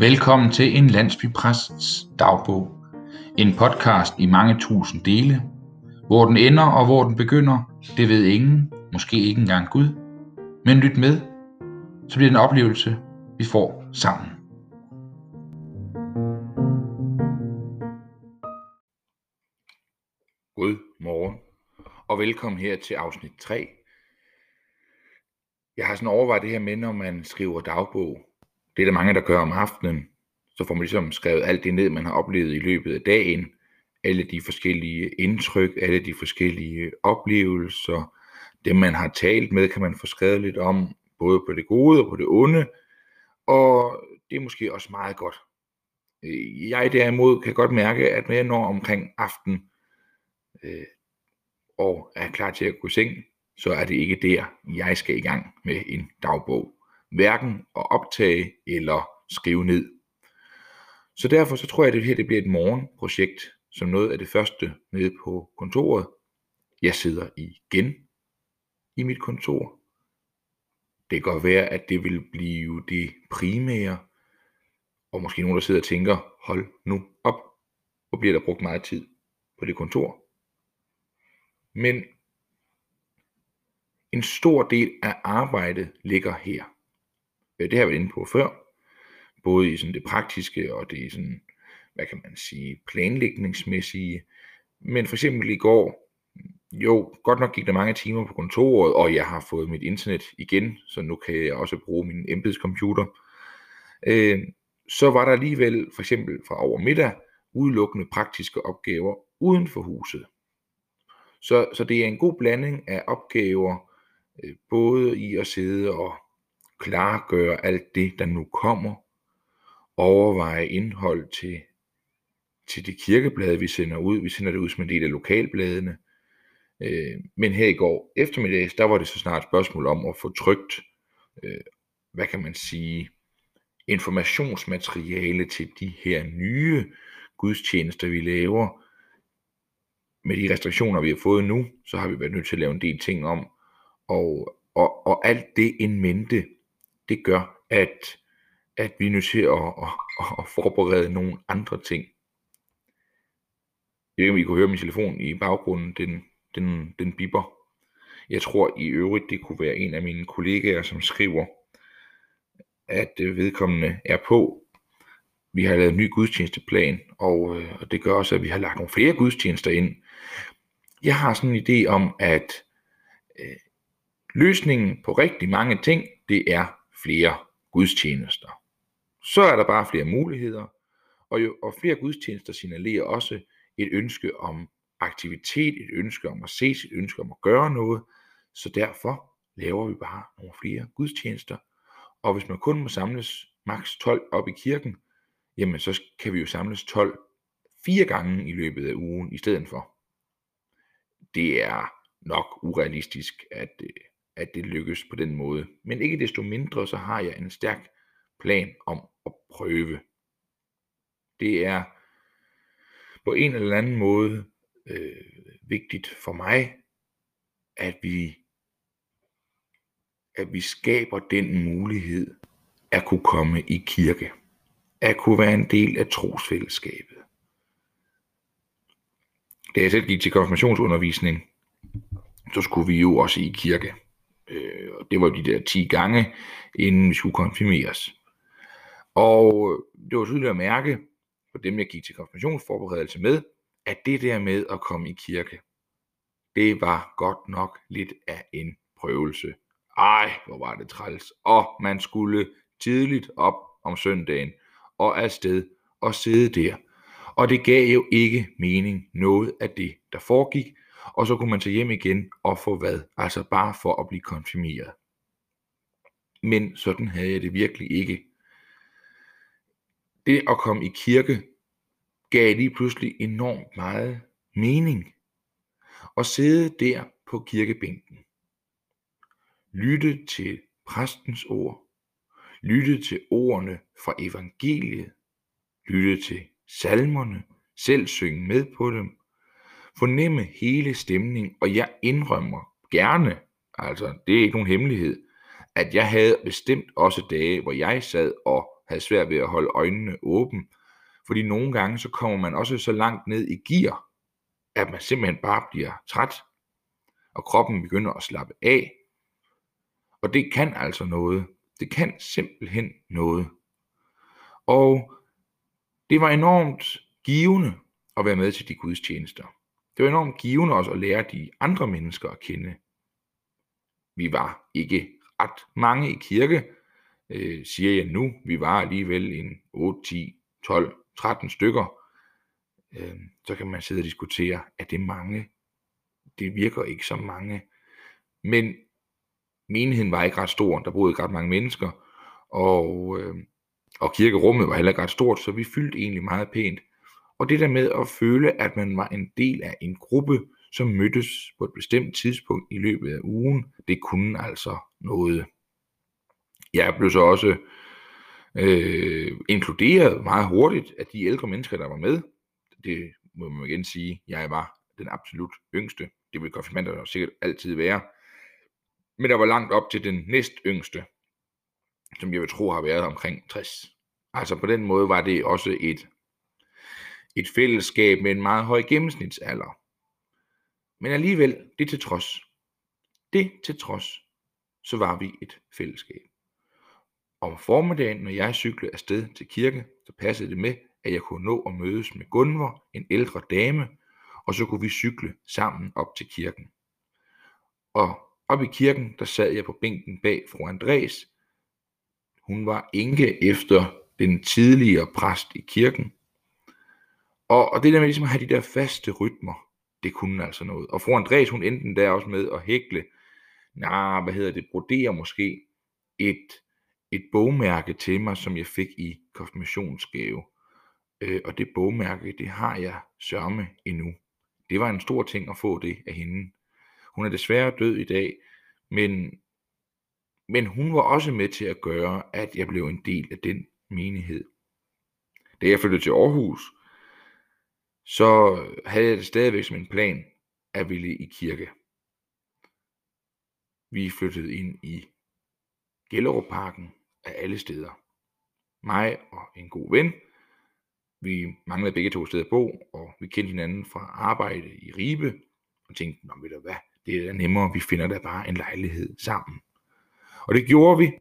Velkommen til en landsbypræsts dagbog. En podcast i mange tusind dele. Hvor den ender og hvor den begynder, det ved ingen, måske ikke engang Gud. Men lyt med, så bliver det en oplevelse, vi får sammen. God morgen, og velkommen her til afsnit 3. Jeg har sådan overvejet det her med, når man skriver dagbog, det er der mange, der gør om aftenen. Så får man ligesom skrevet alt det ned, man har oplevet i løbet af dagen. Alle de forskellige indtryk, alle de forskellige oplevelser. Dem, man har talt med, kan man få skrevet lidt om, både på det gode og på det onde. Og det er måske også meget godt. Jeg derimod kan godt mærke, at når jeg når omkring aften øh, og er klar til at gå i seng, så er det ikke der, jeg skal i gang med en dagbog hverken at optage eller skrive ned. Så derfor så tror jeg, at det her det bliver et morgenprojekt, som noget af det første nede på kontoret. Jeg sidder igen i mit kontor. Det kan godt være, at det vil blive det primære, og måske nogen, der sidder og tænker, hold nu op, hvor bliver der brugt meget tid på det kontor. Men en stor del af arbejdet ligger her. Øh, det har jeg været inde på før, både i sådan det praktiske og det sådan, hvad kan man sige, planlægningsmæssige. Men for eksempel i går, jo, godt nok gik der mange timer på kontoret, og jeg har fået mit internet igen, så nu kan jeg også bruge min embedscomputer. Øh, så var der alligevel for eksempel fra over middag udelukkende praktiske opgaver uden for huset. Så, så det er en god blanding af opgaver, øh, både i at sidde og klargøre alt det, der nu kommer, overveje indhold til, til de kirkeblade, vi sender ud. Vi sender det ud som en del af lokalbladene. Øh, men her i går eftermiddags, der var det så snart et spørgsmål om at få trygt, øh, hvad kan man sige, informationsmateriale til de her nye gudstjenester, vi laver. Med de restriktioner, vi har fået nu, så har vi været nødt til at lave en del ting om. Og, og, og alt det indmente mente, det gør, at, at vi er nødt til at, at, at forberede nogle andre ting. Jeg ved ikke, om I kunne høre min telefon i baggrunden, den, den, den bipper. Jeg tror i øvrigt, det kunne være en af mine kollegaer, som skriver, at øh, vedkommende er på. Vi har lavet en ny gudstjenesteplan, og, øh, og det gør også, at vi har lagt nogle flere gudstjenester ind. Jeg har sådan en idé om, at øh, løsningen på rigtig mange ting, det er flere gudstjenester. Så er der bare flere muligheder, og, jo, og flere gudstjenester signalerer også et ønske om aktivitet, et ønske om at ses, et ønske om at gøre noget. Så derfor laver vi bare nogle flere gudstjenester. Og hvis man kun må samles maks 12 op i kirken, jamen så kan vi jo samles 12 fire gange i løbet af ugen i stedet for. Det er nok urealistisk, at, øh, at det lykkes på den måde. Men ikke desto mindre, så har jeg en stærk plan om at prøve. Det er på en eller anden måde øh, vigtigt for mig, at vi at vi skaber den mulighed at kunne komme i kirke, at kunne være en del af trosfællesskabet. Da jeg selv gik til konfirmationsundervisning, så skulle vi jo også i kirke. Øh, og det var de der 10 gange, inden vi skulle konfirmeres. Og øh, det var tydeligt at mærke, for dem jeg gik til konfirmationsforberedelse med, at det der med at komme i kirke, det var godt nok lidt af en prøvelse. Ej, hvor var det træls. Og man skulle tidligt op om søndagen og afsted og sidde der. Og det gav jo ikke mening noget af det, der foregik, og så kunne man tage hjem igen og få hvad? Altså bare for at blive konfirmeret. Men sådan havde jeg det virkelig ikke. Det at komme i kirke gav lige pludselig enormt meget mening. Og sidde der på kirkebænken. Lytte til præstens ord. Lytte til ordene fra evangeliet. Lytte til salmerne. Selv synge med på dem fornemme hele stemningen, og jeg indrømmer gerne, altså det er ikke nogen hemmelighed, at jeg havde bestemt også dage, hvor jeg sad og havde svært ved at holde øjnene åbne, fordi nogle gange så kommer man også så langt ned i gear, at man simpelthen bare bliver træt, og kroppen begynder at slappe af. Og det kan altså noget. Det kan simpelthen noget. Og det var enormt givende at være med til de gudstjenester. Det var enormt givende også at lære de andre mennesker at kende. Vi var ikke ret mange i kirke, øh, siger jeg nu. Vi var alligevel en 8, 10, 12, 13 stykker. Øh, så kan man sidde og diskutere, er det mange? Det virker ikke som mange. Men menigheden var ikke ret stor. Der boede ikke ret mange mennesker. Og, øh, og kirkerummet var heller ikke ret stort, så vi fyldte egentlig meget pænt. Og det der med at føle, at man var en del af en gruppe, som mødtes på et bestemt tidspunkt i løbet af ugen, det kunne altså noget. Jeg blev så også øh, inkluderet meget hurtigt af de ældre mennesker, der var med. Det må man igen sige, jeg var den absolut yngste. Det vil konfirmander sikkert altid være. Men der var langt op til den næst yngste, som jeg vil tro har været omkring 60. Altså på den måde var det også et, et fællesskab med en meget høj gennemsnitsalder. Men alligevel, det til trods, det til trods, så var vi et fællesskab. Om formiddagen, når jeg cyklede afsted til kirke, så passede det med, at jeg kunne nå at mødes med Gunvor, en ældre dame, og så kunne vi cykle sammen op til kirken. Og op i kirken, der sad jeg på bænken bag fru Andres. Hun var enke efter den tidligere præst i kirken. Og, og det der med ligesom at have de der faste rytmer, det kunne altså noget. Og fru Andreas, hun endte der også med at hækle, nej, hvad hedder det, brodere måske et, et bogmærke til mig, som jeg fik i konfirmationsgave. Øh, og det bogmærke, det har jeg sørme endnu. Det var en stor ting at få det af hende. Hun er desværre død i dag, men, men hun var også med til at gøre, at jeg blev en del af den menighed. Da jeg flyttede til Aarhus, så havde jeg det stadigvæk som en plan at ville i kirke. Vi flyttede ind i Gellerup-parken af alle steder. Mig og en god ven. Vi manglede begge to steder at bo, og vi kendte hinanden fra arbejde i Ribe, og tænkte, Nå, ved du hvad, det er da nemmere, vi finder da bare en lejlighed sammen. Og det gjorde vi.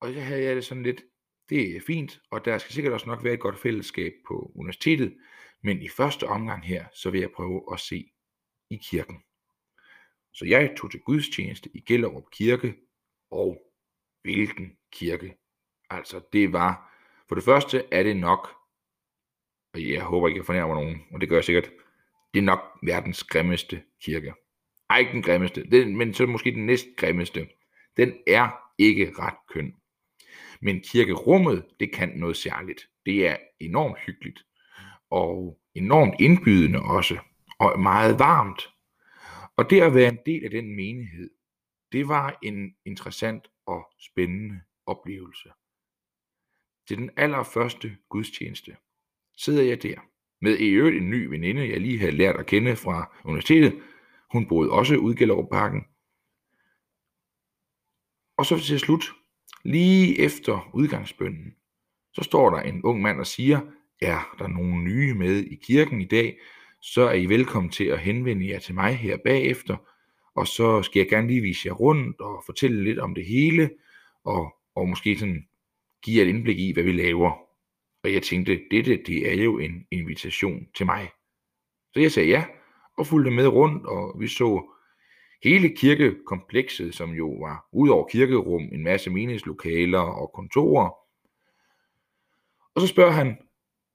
Og så havde jeg det sådan lidt, det er fint, og der skal sikkert også nok være et godt fællesskab på universitetet, men i første omgang her, så vil jeg prøve at se i kirken. Så jeg tog til gudstjeneste i Gellerup Kirke, og hvilken kirke. Altså det var, for det første er det nok, og jeg håber ikke, jeg fornærmer nogen, og det gør jeg sikkert, det er nok verdens grimmeste kirke. Ej, ikke den grimmeste, den, men så måske den næst grimmeste. Den er ikke ret køn. Men kirkerummet, det kan noget særligt. Det er enormt hyggeligt, og enormt indbydende også, og meget varmt. Og det at være en del af den menighed, det var en interessant og spændende oplevelse. Til den allerførste gudstjeneste sidder jeg der med i øvrigt en ny veninde, jeg lige havde lært at kende fra universitetet. Hun boede også ude i Parken. Og så til slut, lige efter udgangsbønnen, så står der en ung mand og siger, er der nogen nye med i kirken i dag, så er I velkommen til at henvende jer til mig her bagefter, og så skal jeg gerne lige vise jer rundt og fortælle lidt om det hele, og, og måske sådan give jer et indblik i, hvad vi laver. Og jeg tænkte, dette det er jo en invitation til mig. Så jeg sagde ja, og fulgte med rundt, og vi så hele kirkekomplekset, som jo var ud over kirkerum, en masse menighedslokaler og kontorer. Og så spørger han,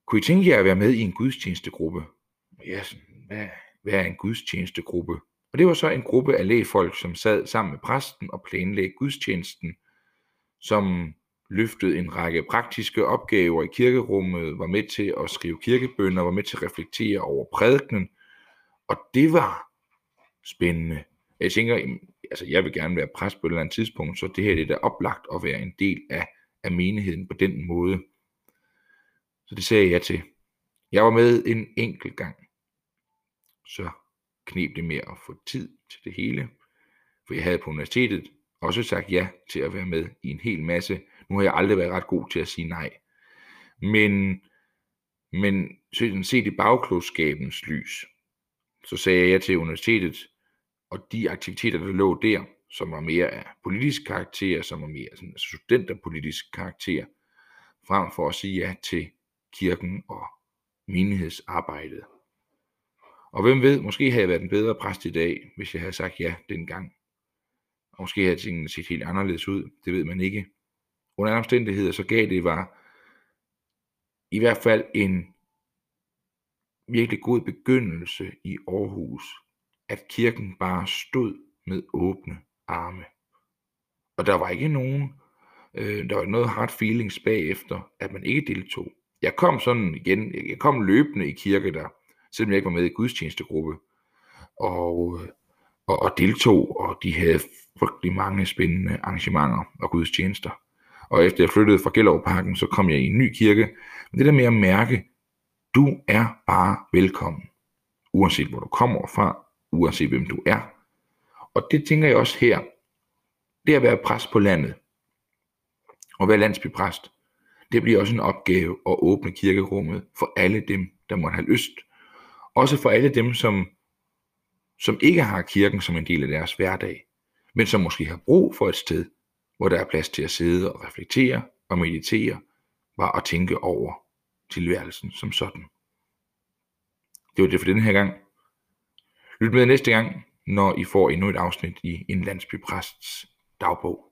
kunne I tænke jer at være med i en gudstjenestegruppe? Ja, sådan, hvad, hvad er en gudstjenestegruppe? Og det var så en gruppe af lægefolk, som sad sammen med præsten og planlagde gudstjenesten, som løftede en række praktiske opgaver i kirkerummet, var med til at skrive kirkebønder, var med til at reflektere over prædikenen, og det var spændende. Jeg tænker, altså jeg vil gerne være præst på et eller andet tidspunkt, så det her det er da oplagt at være en del af, af menigheden på den måde. Så det sagde jeg til. Jeg var med en enkelt gang. Så knep det med at få tid til det hele. For jeg havde på universitetet også sagt ja til at være med i en hel masse Nu har jeg aldrig været ret god til at sige nej. Men, men set i bagklodskabens lys, så sagde jeg til universitetet, og de aktiviteter, der lå der, som var mere af politisk karakter, som var mere sådan, altså studenterpolitisk karakter, frem for at sige ja til kirken og menighedsarbejdet. Og hvem ved, måske havde jeg været en bedre præst i dag, hvis jeg havde sagt ja dengang. Og måske havde tingene set helt anderledes ud, det ved man ikke. Under andre omstændigheder, så gav det var i hvert fald en virkelig god begyndelse i Aarhus, at kirken bare stod med åbne arme. Og der var ikke nogen, øh, der var noget hard feelings bagefter, at man ikke deltog. Jeg kom sådan igen, jeg kom løbende i kirke der, selvom jeg ikke var med i gudstjenestegruppe, og, øh, og, og deltog, og de havde frygtelig mange spændende arrangementer og gudstjenester. Og efter jeg flyttede fra Gellerup-parken, så kom jeg i en ny kirke. Men det der med at mærke, du er bare velkommen. Uanset hvor du kommer fra, uanset hvem du er. Og det tænker jeg også her. Det at være præst på landet, og være landsbypræst, det bliver også en opgave at åbne kirkerummet for alle dem, der måtte have lyst. Også for alle dem, som, som ikke har kirken som en del af deres hverdag, men som måske har brug for et sted, hvor der er plads til at sidde og reflektere og meditere, var at tænke over tilværelsen som sådan. Det var det for denne her gang. Lyt med næste gang, når I får endnu et afsnit i en landsbypræsts dagbog.